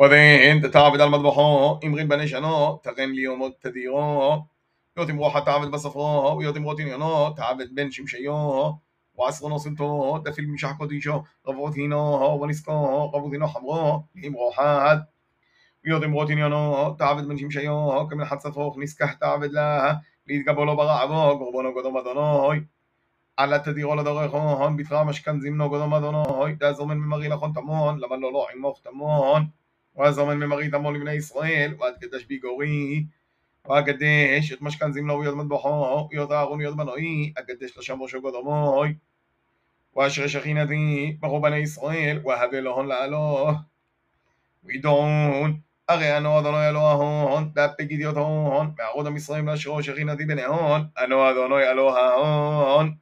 وذين تتعبد المذبحو إمغين بنشانو تغن ليومو تديرو يوتم روحة تعبد بصفرو ويوتم روتين يونو تعبد بن شمشيو وعصرنو سنتو دفل مشح قديشو غفوتينو ونسكو غفوتينو حمرو لهم روحات ويوتم روتين يونو تعبد بن شمشيو كمن حد صفوخ نسكه تعبد لها להתגבולו ברעבו, קורבנו קודום אדונוי. על התדירו לדורכון, בתך משכן זמנו קודום אדונוי, תעזומן ממרי לכון תמון, למה לא לא עמוך תמון. ועזומן ממרי תמון לבני ישראל, ועד קדש ביגורי. ואקדש את משכן זמנו ויוד מטבחו, ויוד אהרון ויוד בנוי, אקדש לשם ראשו קודומוי. ואשרי שכינתי, ברוב בני ישראל, והווה להון לעלו. וידעון הרי אנו אדוני אלוהון, דפק ידיעות הון, מערוד עם ישראל לאשרו שכינתי בנהון, אנו אדוני אלוהון.